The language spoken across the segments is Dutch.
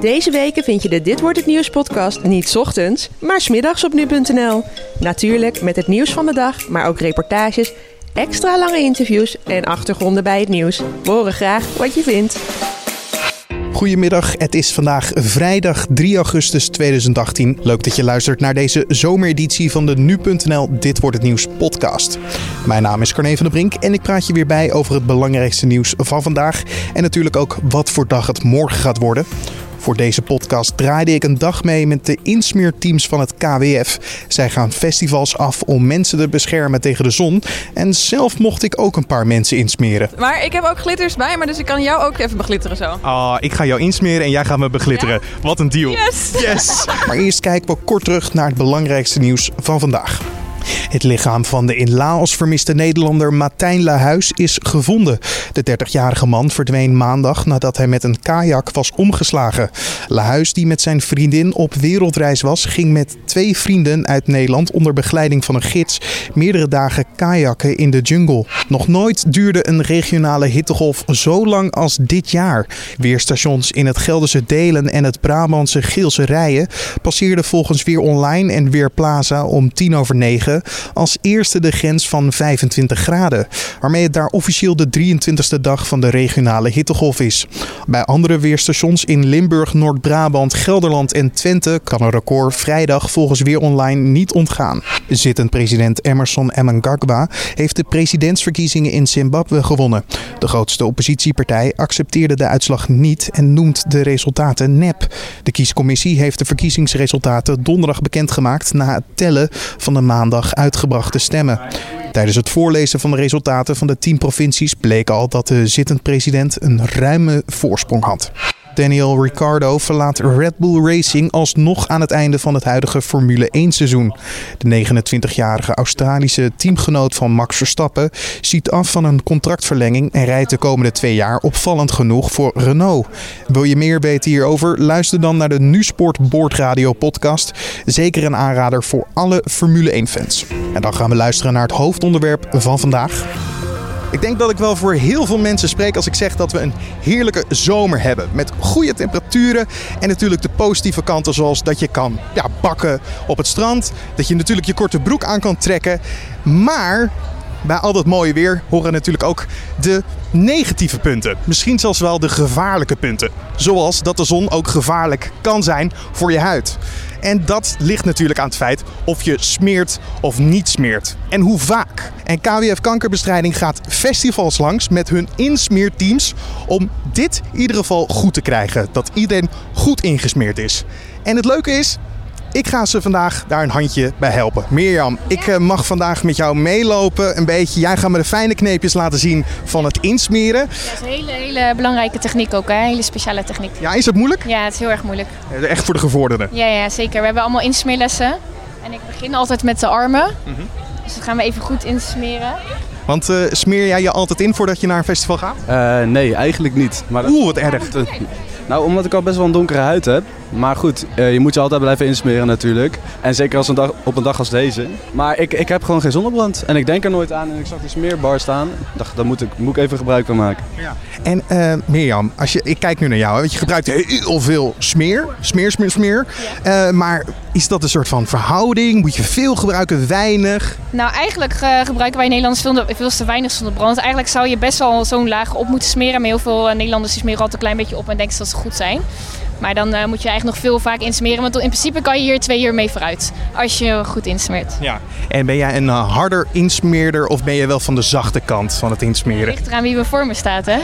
Deze weken vind je de Dit Wordt Het Nieuws podcast niet ochtends, maar 's middags op nu.nl. Natuurlijk met het nieuws van de dag, maar ook reportages, extra lange interviews en achtergronden bij het nieuws. Horen graag wat je vindt. Goedemiddag, het is vandaag vrijdag 3 augustus 2018. Leuk dat je luistert naar deze zomereditie van de Nu.nl Dit Wordt Het Nieuws podcast. Mijn naam is Carne van der Brink en ik praat je weer bij over het belangrijkste nieuws van vandaag. En natuurlijk ook wat voor dag het morgen gaat worden. Voor deze podcast draaide ik een dag mee met de insmeerteams van het KWF. Zij gaan festivals af om mensen te beschermen tegen de zon. En zelf mocht ik ook een paar mensen insmeren. Maar ik heb ook glitters bij me, dus ik kan jou ook even beglitteren zo. Ah, ik ga jou insmeren en jij gaat me beglitteren. Wat een deal. Yes! Yes! Maar eerst kijken we kort terug naar het belangrijkste nieuws van vandaag. Het lichaam van de in Laos vermiste Nederlander Martijn Lahuis is gevonden. De 30-jarige man verdween maandag nadat hij met een kajak was omgeslagen. Lahuis, die met zijn vriendin op wereldreis was, ging met twee vrienden uit Nederland onder begeleiding van een gids meerdere dagen kajakken in de jungle. Nog nooit duurde een regionale hittegolf zo lang als dit jaar. Weerstations in het Gelderse Delen en het Brabantse Geelse Rijen passeerden volgens Weer Online en Weer Plaza om tien over negen als eerste de grens van 25 graden, waarmee het daar officieel de 23e dag van de regionale hittegolf is. Bij andere weerstations in Limburg, Noord-Brabant, Gelderland en Twente kan een record vrijdag volgens Weer Online niet ontgaan. Zittend president Emerson Mnangagwa heeft de presidentsverkiezingen in Zimbabwe gewonnen. De grootste oppositiepartij accepteerde de uitslag niet en noemt de resultaten nep. De kiescommissie heeft de verkiezingsresultaten donderdag bekendgemaakt na het tellen van de maandag uitgebrachte stemmen. Tijdens het voorlezen van de resultaten van de 10 provincies bleek al dat de zittend president een ruime voorsprong had. Daniel Ricciardo verlaat Red Bull Racing alsnog aan het einde van het huidige Formule 1 seizoen. De 29-jarige Australische teamgenoot van Max Verstappen ziet af van een contractverlenging en rijdt de komende twee jaar opvallend genoeg voor Renault. Wil je meer weten hierover? Luister dan naar de NuSport Boordradio podcast. Zeker een aanrader voor alle Formule 1 fans. En dan gaan we luisteren naar het hoofdonderwerp van vandaag. Ik denk dat ik wel voor heel veel mensen spreek als ik zeg dat we een heerlijke zomer hebben. Met goede temperaturen en natuurlijk de positieve kanten zoals dat je kan ja, bakken op het strand. Dat je natuurlijk je korte broek aan kan trekken. Maar bij al dat mooie weer horen natuurlijk ook de negatieve punten. Misschien zelfs wel de gevaarlijke punten. Zoals dat de zon ook gevaarlijk kan zijn voor je huid. En dat ligt natuurlijk aan het feit of je smeert of niet smeert. En hoe vaak. En KWF Kankerbestrijding gaat festivals langs met hun insmeerteams om dit in ieder geval goed te krijgen. Dat iedereen goed ingesmeerd is. En het leuke is, ik ga ze vandaag daar een handje bij helpen. Mirjam, ik eh, mag vandaag met jou meelopen een beetje. Jij gaat me de fijne kneepjes laten zien van het insmeren. Dat is een hele, hele belangrijke techniek ook, hè? een hele speciale techniek. Ja, is het moeilijk? Ja, het is heel erg moeilijk. Echt voor de gevorderden. Ja, ja, zeker. We hebben allemaal insmeerlessen. En ik begin altijd met de armen. Dus dat gaan we even goed insmeren. Want eh, smeer jij je altijd in voordat je naar een festival gaat? Eh, nee, eigenlijk niet. Maar dat- Oeh, wat erg. Nou, omdat ik al best wel een donkere huid heb. Maar goed, eh, je moet je altijd blijven insmeren natuurlijk. En zeker als een dag, op een dag als deze. Maar ik, ik heb gewoon geen zonnebrand. En ik denk er nooit aan. En ik zag die smeerbar staan. Ik dacht, daar moet ik, moet ik even gebruik van maken. En eh, Mirjam, als je, ik kijk nu naar jou, hè, want je gebruikt heel veel smeer. Smeer, smeer, smeer. Eh, maar is dat een soort van verhouding? Moet je veel gebruiken, weinig? Nou, eigenlijk eh, gebruiken wij Nederlanders veel, veel te weinig zonnebrand. Eigenlijk zou je best wel zo'n laag op moeten smeren. Maar heel veel eh, Nederlanders smeren altijd een klein beetje op en denken dat ze goed zijn. Maar dan eh, moet je eigenlijk nog veel vaak insmeren. Want in principe kan je hier twee uur mee vooruit. Als je goed insmeert. Ja. En ben jij een eh, harder insmeerder of ben je wel van de zachte kant van het insmeren? Ligt eraan wie er voor me staat, hè?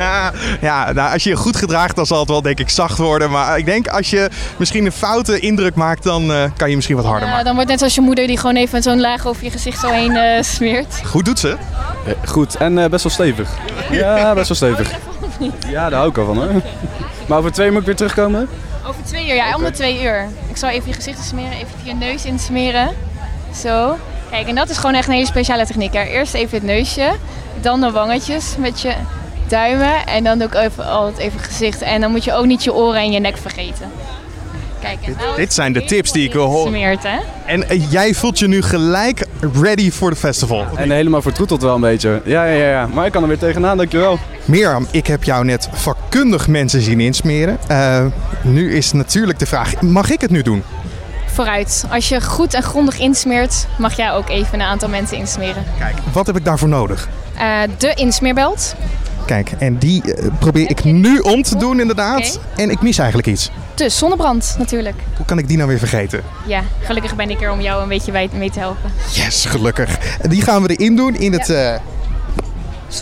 ja, nou, als je je goed gedraagt, dan zal het wel denk ik zacht worden. Maar ik denk als je misschien een foute indruk maakt, dan eh, kan je misschien wat harder Ja, maken. dan wordt het net als je moeder die gewoon even zo'n laag over je gezicht zo heen eh, smeert. Goed doet ze. Goed, en eh, best wel stevig. Ja, best wel stevig. Ja, daar hou ik al van hoor. Maar over twee uur moet ik weer terugkomen? Over twee uur, ja, om de twee uur. Ik zal even je gezicht smeren, even je neus insmeren. Zo. Kijk, en dat is gewoon echt een hele speciale techniek. Hè. Eerst even het neusje, dan de wangetjes met je duimen en dan ook even, altijd even gezicht. En dan moet je ook niet je oren en je nek vergeten. En nou dit zijn de tips die ik wil horen. En eh, jij voelt je nu gelijk ready voor de festival. En helemaal vertroeteld wel een beetje. Ja, ja, ja, ja. Maar ik kan er weer tegenaan, dankjewel. Mirjam, ik heb jou net vakkundig mensen zien insmeren. Uh, nu is natuurlijk de vraag, mag ik het nu doen? Vooruit. Als je goed en grondig insmeert, mag jij ook even een aantal mensen insmeren. Kijk, wat heb ik daarvoor nodig? Uh, de insmeerbelt. Kijk, en die probeer ik nu om te doen inderdaad. Okay. En ik mis eigenlijk iets. Dus zonnebrand natuurlijk. Hoe kan ik die nou weer vergeten? Ja, gelukkig ben ik er om jou een beetje mee te helpen. Yes, gelukkig. Die gaan we erin doen in het... Ja.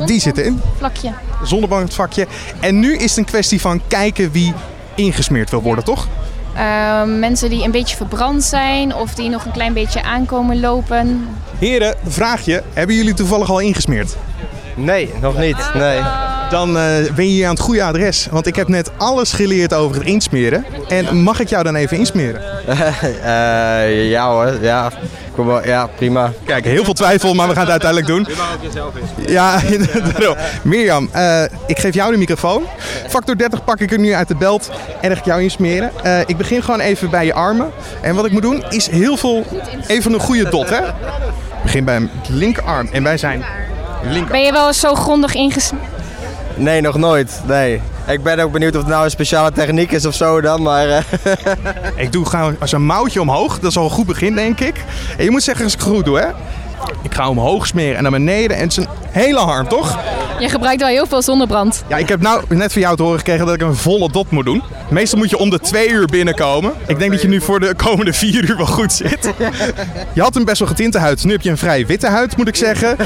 Uh, die zitten in. Vlakje. Zonnebrandvakje. En nu is het een kwestie van kijken wie ingesmeerd wil worden, ja. toch? Uh, mensen die een beetje verbrand zijn of die nog een klein beetje aankomen lopen. Heren, vraag je, hebben jullie toevallig al ingesmeerd? Nee, nog niet. Nee. Dan uh, ben je hier aan het goede adres. Want ik heb net alles geleerd over het insmeren. En mag ik jou dan even insmeren? uh, ja hoor, ja. Ja, prima. Kijk, heel veel twijfel, maar we gaan het uiteindelijk doen. Je mag ook jezelf insmeren. Ja, Mirjam, uh, ik geef jou de microfoon. Factor 30 pak ik er nu uit de belt en dan ga ik jou insmeren. Uh, ik begin gewoon even bij je armen. En wat ik moet doen is heel veel, even een goede dot hè. Ik begin bij mijn linkerarm en wij zijn linker. Ben je wel eens zo grondig ingesmeerd? Nee, nog nooit. Nee. Ik ben ook benieuwd of het nou een speciale techniek is of zo dan, maar... Uh... ik doe gewoon als een mouwtje omhoog. Dat is al een goed begin, denk ik. En je moet zeggen als ik goed doe, hè. Ik ga omhoog smeren en naar beneden. En het hele arm, toch? Je gebruikt wel heel veel zonnebrand. Ja, ik heb nou net van jou te horen gekregen dat ik een volle dot moet doen. Meestal moet je om de twee uur binnenkomen. Ik denk dat je nu voor de komende vier uur wel goed zit. Je had een best wel getinte huid. Nu heb je een vrij witte huid, moet ik zeggen.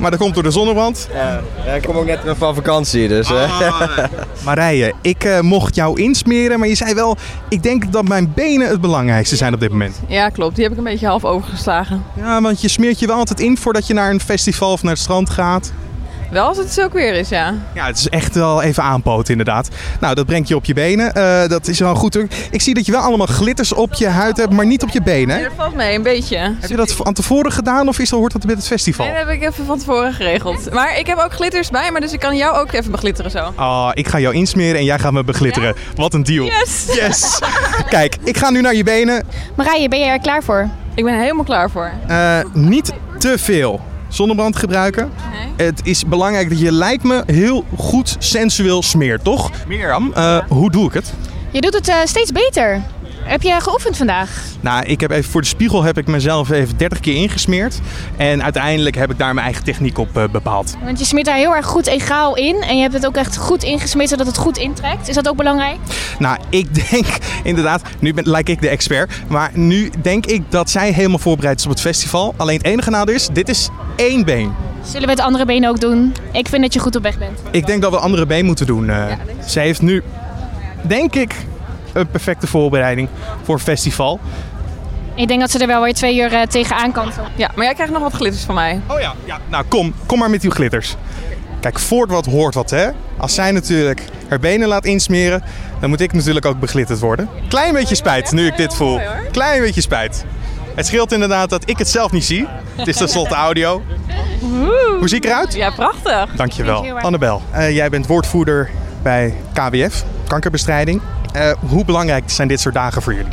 Maar dat komt door de zonnebrand. Ja, ja ik kom ook net van vakantie, dus... Ah, Marije, ik uh, mocht jou insmeren, maar je zei wel... Ik denk dat mijn benen het belangrijkste zijn op dit moment. Ja, klopt. Die heb ik een beetje half overgeslagen. Ja, want je smeert je wel altijd in voordat je naar een festival of naar het strand gaat. Wel als het zo weer is, ja. Ja, het is echt wel even aanpoten inderdaad. Nou, dat brengt je op je benen. Uh, dat is wel goed. Ik zie dat je wel allemaal glitters op je huid hebt, maar niet op je benen. Nee, dat valt mee, een beetje. Heb je dat van tevoren gedaan of is dat, hoort dat met het festival? Nee, dat heb ik even van tevoren geregeld. Maar ik heb ook glitters bij me, dus ik kan jou ook even beglitteren zo. Oh, ik ga jou insmeren en jij gaat me beglitteren. Ja? Wat een deal. Yes! Yes! Kijk, ik ga nu naar je benen. Marije, ben je er klaar voor? Ik ben er helemaal klaar voor. Uh, niet te veel zonnebrand gebruiken. Nee. Het is belangrijk dat je, lijkt me, heel goed sensueel smeert, toch? Mirjam, uh, hoe doe ik het? Je doet het uh, steeds beter. Heb je geoefend vandaag? Nou, ik heb even voor de spiegel heb ik mezelf even 30 keer ingesmeerd. En uiteindelijk heb ik daar mijn eigen techniek op uh, bepaald. Want je smeert daar heel erg goed egaal in. En je hebt het ook echt goed ingesmeerd zodat het goed intrekt. Is dat ook belangrijk? Nou, ik denk inderdaad, nu ben, lijk ik de expert. Maar nu denk ik dat zij helemaal voorbereid is op het festival. Alleen het enige nadeel is, dit is één been. Zullen we het andere been ook doen? Ik vind dat je goed op weg bent. Ik denk dat we het andere been moeten doen. Uh, ja, zij heeft nu, denk ik, een perfecte voorbereiding voor het festival. Ik denk dat ze er wel weer twee uur uh, tegenaan kan. Ja, maar jij krijgt nog wat glitters van mij. Oh ja, ja. nou kom, kom maar met uw glitters. Kijk, voort wat hoort wat hè. Als zij natuurlijk haar benen laat insmeren, dan moet ik natuurlijk ook beglitterd worden. Klein beetje spijt nu ik dit voel. Klein beetje spijt. Het scheelt inderdaad dat ik het zelf niet zie. Het is tenslotte audio. Hoe zie ik eruit? Ja, prachtig. Dankjewel. Annabel, uh, jij bent woordvoerder bij KWF, kankerbestrijding. Uh, hoe belangrijk zijn dit soort dagen voor jullie?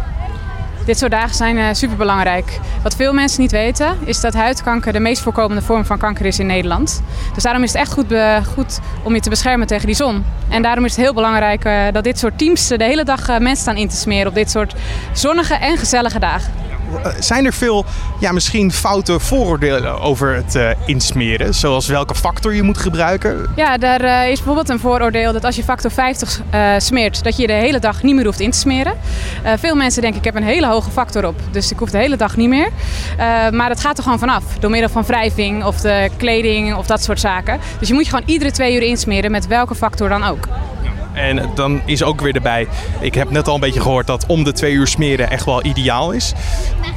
Dit soort dagen zijn uh, superbelangrijk. Wat veel mensen niet weten, is dat huidkanker de meest voorkomende vorm van kanker is in Nederland. Dus daarom is het echt goed, goed om je te beschermen tegen die zon. En daarom is het heel belangrijk uh, dat dit soort teams de hele dag mensen staan in te smeren op dit soort zonnige en gezellige dagen. Zijn er veel, ja, misschien foute vooroordelen over het uh, insmeren? Zoals welke factor je moet gebruiken? Ja, daar uh, is bijvoorbeeld een vooroordeel dat als je factor 50 uh, smeert, dat je de hele dag niet meer hoeft in te smeren. veel mensen denken, ik heb een hele hoge factor op, dus ik hoef de hele dag niet meer. maar dat gaat er gewoon vanaf, door middel van wrijving of de kleding of dat soort zaken. Dus je moet je gewoon iedere twee uur insmeren met welke factor dan ook. En dan is ook weer erbij, ik heb net al een beetje gehoord dat om de twee uur smeren echt wel ideaal is.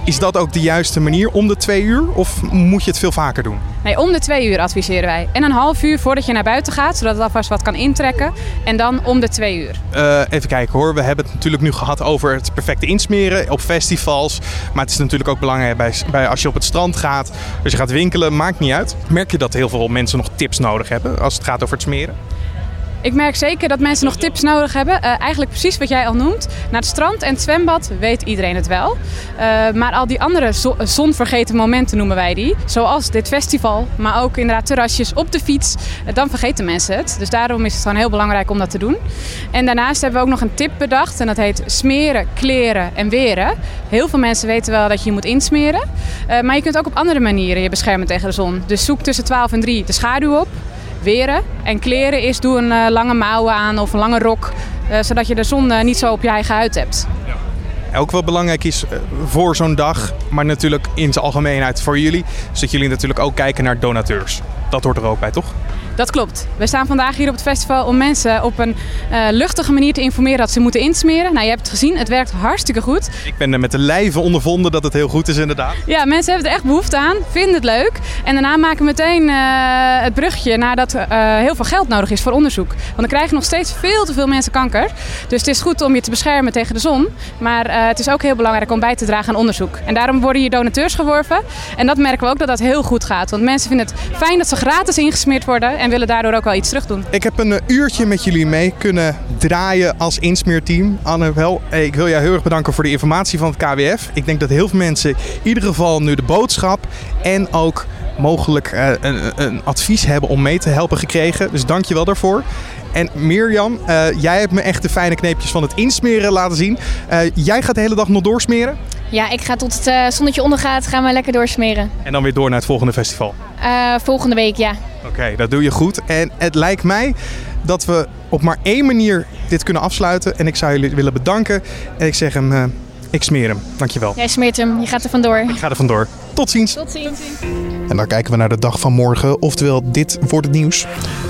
Is dat ook de juiste manier om de twee uur of moet je het veel vaker doen? Nee, om de twee uur adviseren wij. En een half uur voordat je naar buiten gaat, zodat het alvast wat kan intrekken. En dan om de twee uur. Uh, even kijken hoor, we hebben het natuurlijk nu gehad over het perfecte insmeren op festivals. Maar het is natuurlijk ook belangrijk bij, bij als je op het strand gaat, als je gaat winkelen, maakt niet uit. Merk je dat heel veel mensen nog tips nodig hebben als het gaat over het smeren? Ik merk zeker dat mensen nog tips nodig hebben. Uh, eigenlijk precies wat jij al noemt. Naar het strand en het zwembad weet iedereen het wel. Uh, maar al die andere zo zonvergeten momenten noemen wij die. Zoals dit festival, maar ook inderdaad terrasjes op de fiets. Uh, dan vergeten mensen het. Dus daarom is het gewoon heel belangrijk om dat te doen. En daarnaast hebben we ook nog een tip bedacht. En dat heet smeren, kleren en weren. Heel veel mensen weten wel dat je je moet insmeren. maar je kunt ook op andere manieren je beschermen tegen de zon. Dus zoek tussen 12 en 3 de schaduw op En kleren is doe een uh, lange mouwen aan of een lange rok, uh, zodat je de zon uh, niet zo op je eigen huid hebt. Ja. Ook wel belangrijk is voor zo'n dag, maar natuurlijk in zijn algemeenheid voor jullie, is dat jullie natuurlijk ook kijken naar donateurs. Dat hoort er ook bij, toch? Dat klopt. We staan vandaag hier op het festival om mensen op een uh, luchtige manier te informeren dat ze moeten insmeren. Nou, je hebt het gezien, het werkt hartstikke goed. Ik ben er met de lijve ondervonden dat het heel goed is inderdaad. Ja, mensen hebben er echt behoefte aan, vinden het leuk. En daarna maken we meteen uh, het brugje naar dat uh, heel veel geld nodig is voor onderzoek. Want dan krijgen nog steeds veel te veel mensen kanker. Dus het is goed om je te beschermen tegen de zon. Maar het is ook heel belangrijk om bij te dragen aan onderzoek. En daarom worden hier donateurs geworven. En dat merken we ook dat dat heel goed gaat. Want mensen vinden het fijn dat ze gratis ingesmeerd worden en willen daardoor ook wel iets terug doen. Ik heb een uurtje met jullie mee kunnen draaien als insmeerteam. Anne, wel, ik wil jou heel erg bedanken voor de informatie van het KWF. Ik denk dat heel veel mensen in ieder geval nu de boodschap en ook mogelijk uh, een, een, advies hebben om mee te helpen gekregen. Dus dank je wel daarvoor. En Mirjam, uh, jij hebt me echt de fijne kneepjes van het insmeren laten zien. Uh, jij gaat de hele dag nog doorsmeren? Ja, ik ga tot het uh, zonnetje ondergaat, gaan we lekker doorsmeren. En dan weer door naar het volgende festival? volgende week, ja. Oké, okay, dat doe je goed. En het lijkt mij dat we op maar één manier dit kunnen afsluiten. En ik zou jullie willen bedanken. En ik zeg hem, ik smeer hem. Dankjewel. Jij smeert hem, je gaat er vandoor. Ik ga er vandoor. Tot ziens. Tot ziens. En dan kijken we naar de dag van morgen, oftewel dit wordt het nieuws.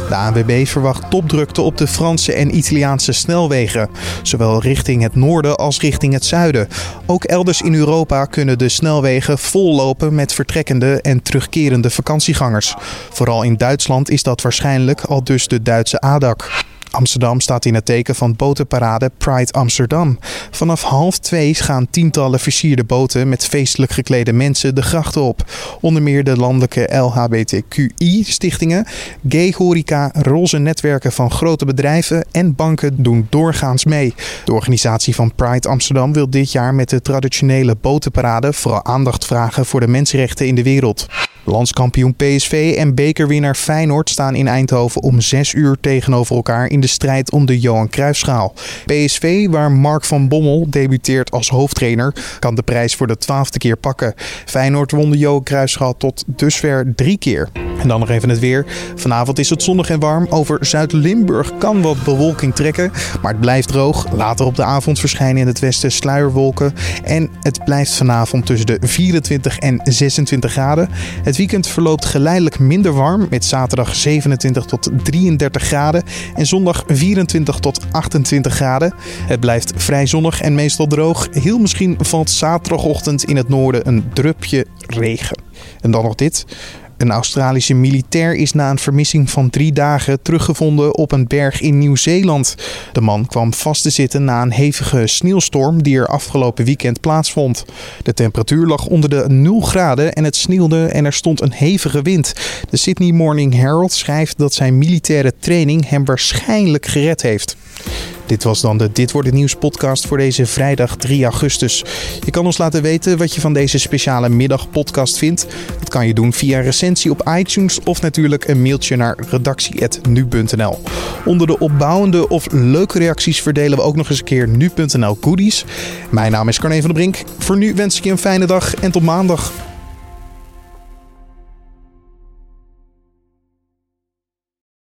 De ANWB verwacht topdrukte op de Franse en Italiaanse snelwegen, zowel richting het noorden als richting het zuiden. Ook elders in Europa kunnen de snelwegen vollopen met vertrekkende en terugkerende vakantiegangers. Vooral in Duitsland is dat waarschijnlijk al dus de Duitse ADAC. Amsterdam staat in het teken van botenparade Pride Amsterdam. Vanaf half twee gaan tientallen versierde boten met feestelijk geklede mensen de grachten op. Onder meer de landelijke LHBTQI-stichtingen, gay horeca, roze netwerken van grote bedrijven en banken doen doorgaans mee. De organisatie van Pride Amsterdam wil dit jaar met de traditionele botenparade vooral aandacht vragen voor de mensenrechten in de wereld. Landskampioen PSV en bekerwinnaar Feyenoord staan in Eindhoven om 6 uur tegenover elkaar in de strijd om de Johan Cruijffschaal. PSV, waar Mark van Bommel debuteert als hoofdtrainer, kan de prijs voor de twaalfde keer pakken. Feyenoord won de Johan Cruijffschaal tot dusver drie keer. Dan nog even het weer. Vanavond is het zonnig en warm. Over Zuid-Limburg kan wat bewolking trekken, maar het blijft droog. Later op de avond verschijnen in het westen sluierwolken en het blijft vanavond tussen de 24 en 26 graden. Het weekend verloopt geleidelijk minder warm met zaterdag 27 tot 33 graden en zondag 24 tot 28 graden. Het blijft vrij zonnig en meestal droog. Heel misschien valt zaterdagochtend in het noorden een drupje regen. En dan nog dit. Een Australische militair is na een vermissing van drie dagen teruggevonden op een berg in Nieuw-Zeeland. De man kwam vast te zitten na een hevige sneeuwstorm die er afgelopen weekend plaatsvond. De temperatuur lag onder de 0 graden en het sneeuwde en er stond een hevige wind. De Sydney Morning Herald schrijft dat zijn militaire training hem waarschijnlijk gered heeft. Dit was dan de Dit wordt het nieuws podcast voor deze vrijdag 3 augustus. Je kan ons laten weten wat je van deze speciale middagpodcast vindt. Dat kan je doen via recensie op iTunes of natuurlijk een mailtje naar redactie@nu.nl. Onder de opbouwende of leuke reacties verdelen we ook nog eens een keer nu.nl goodies. Mijn naam is Carne van der Brink. Voor nu wens ik je een fijne dag en tot maandag.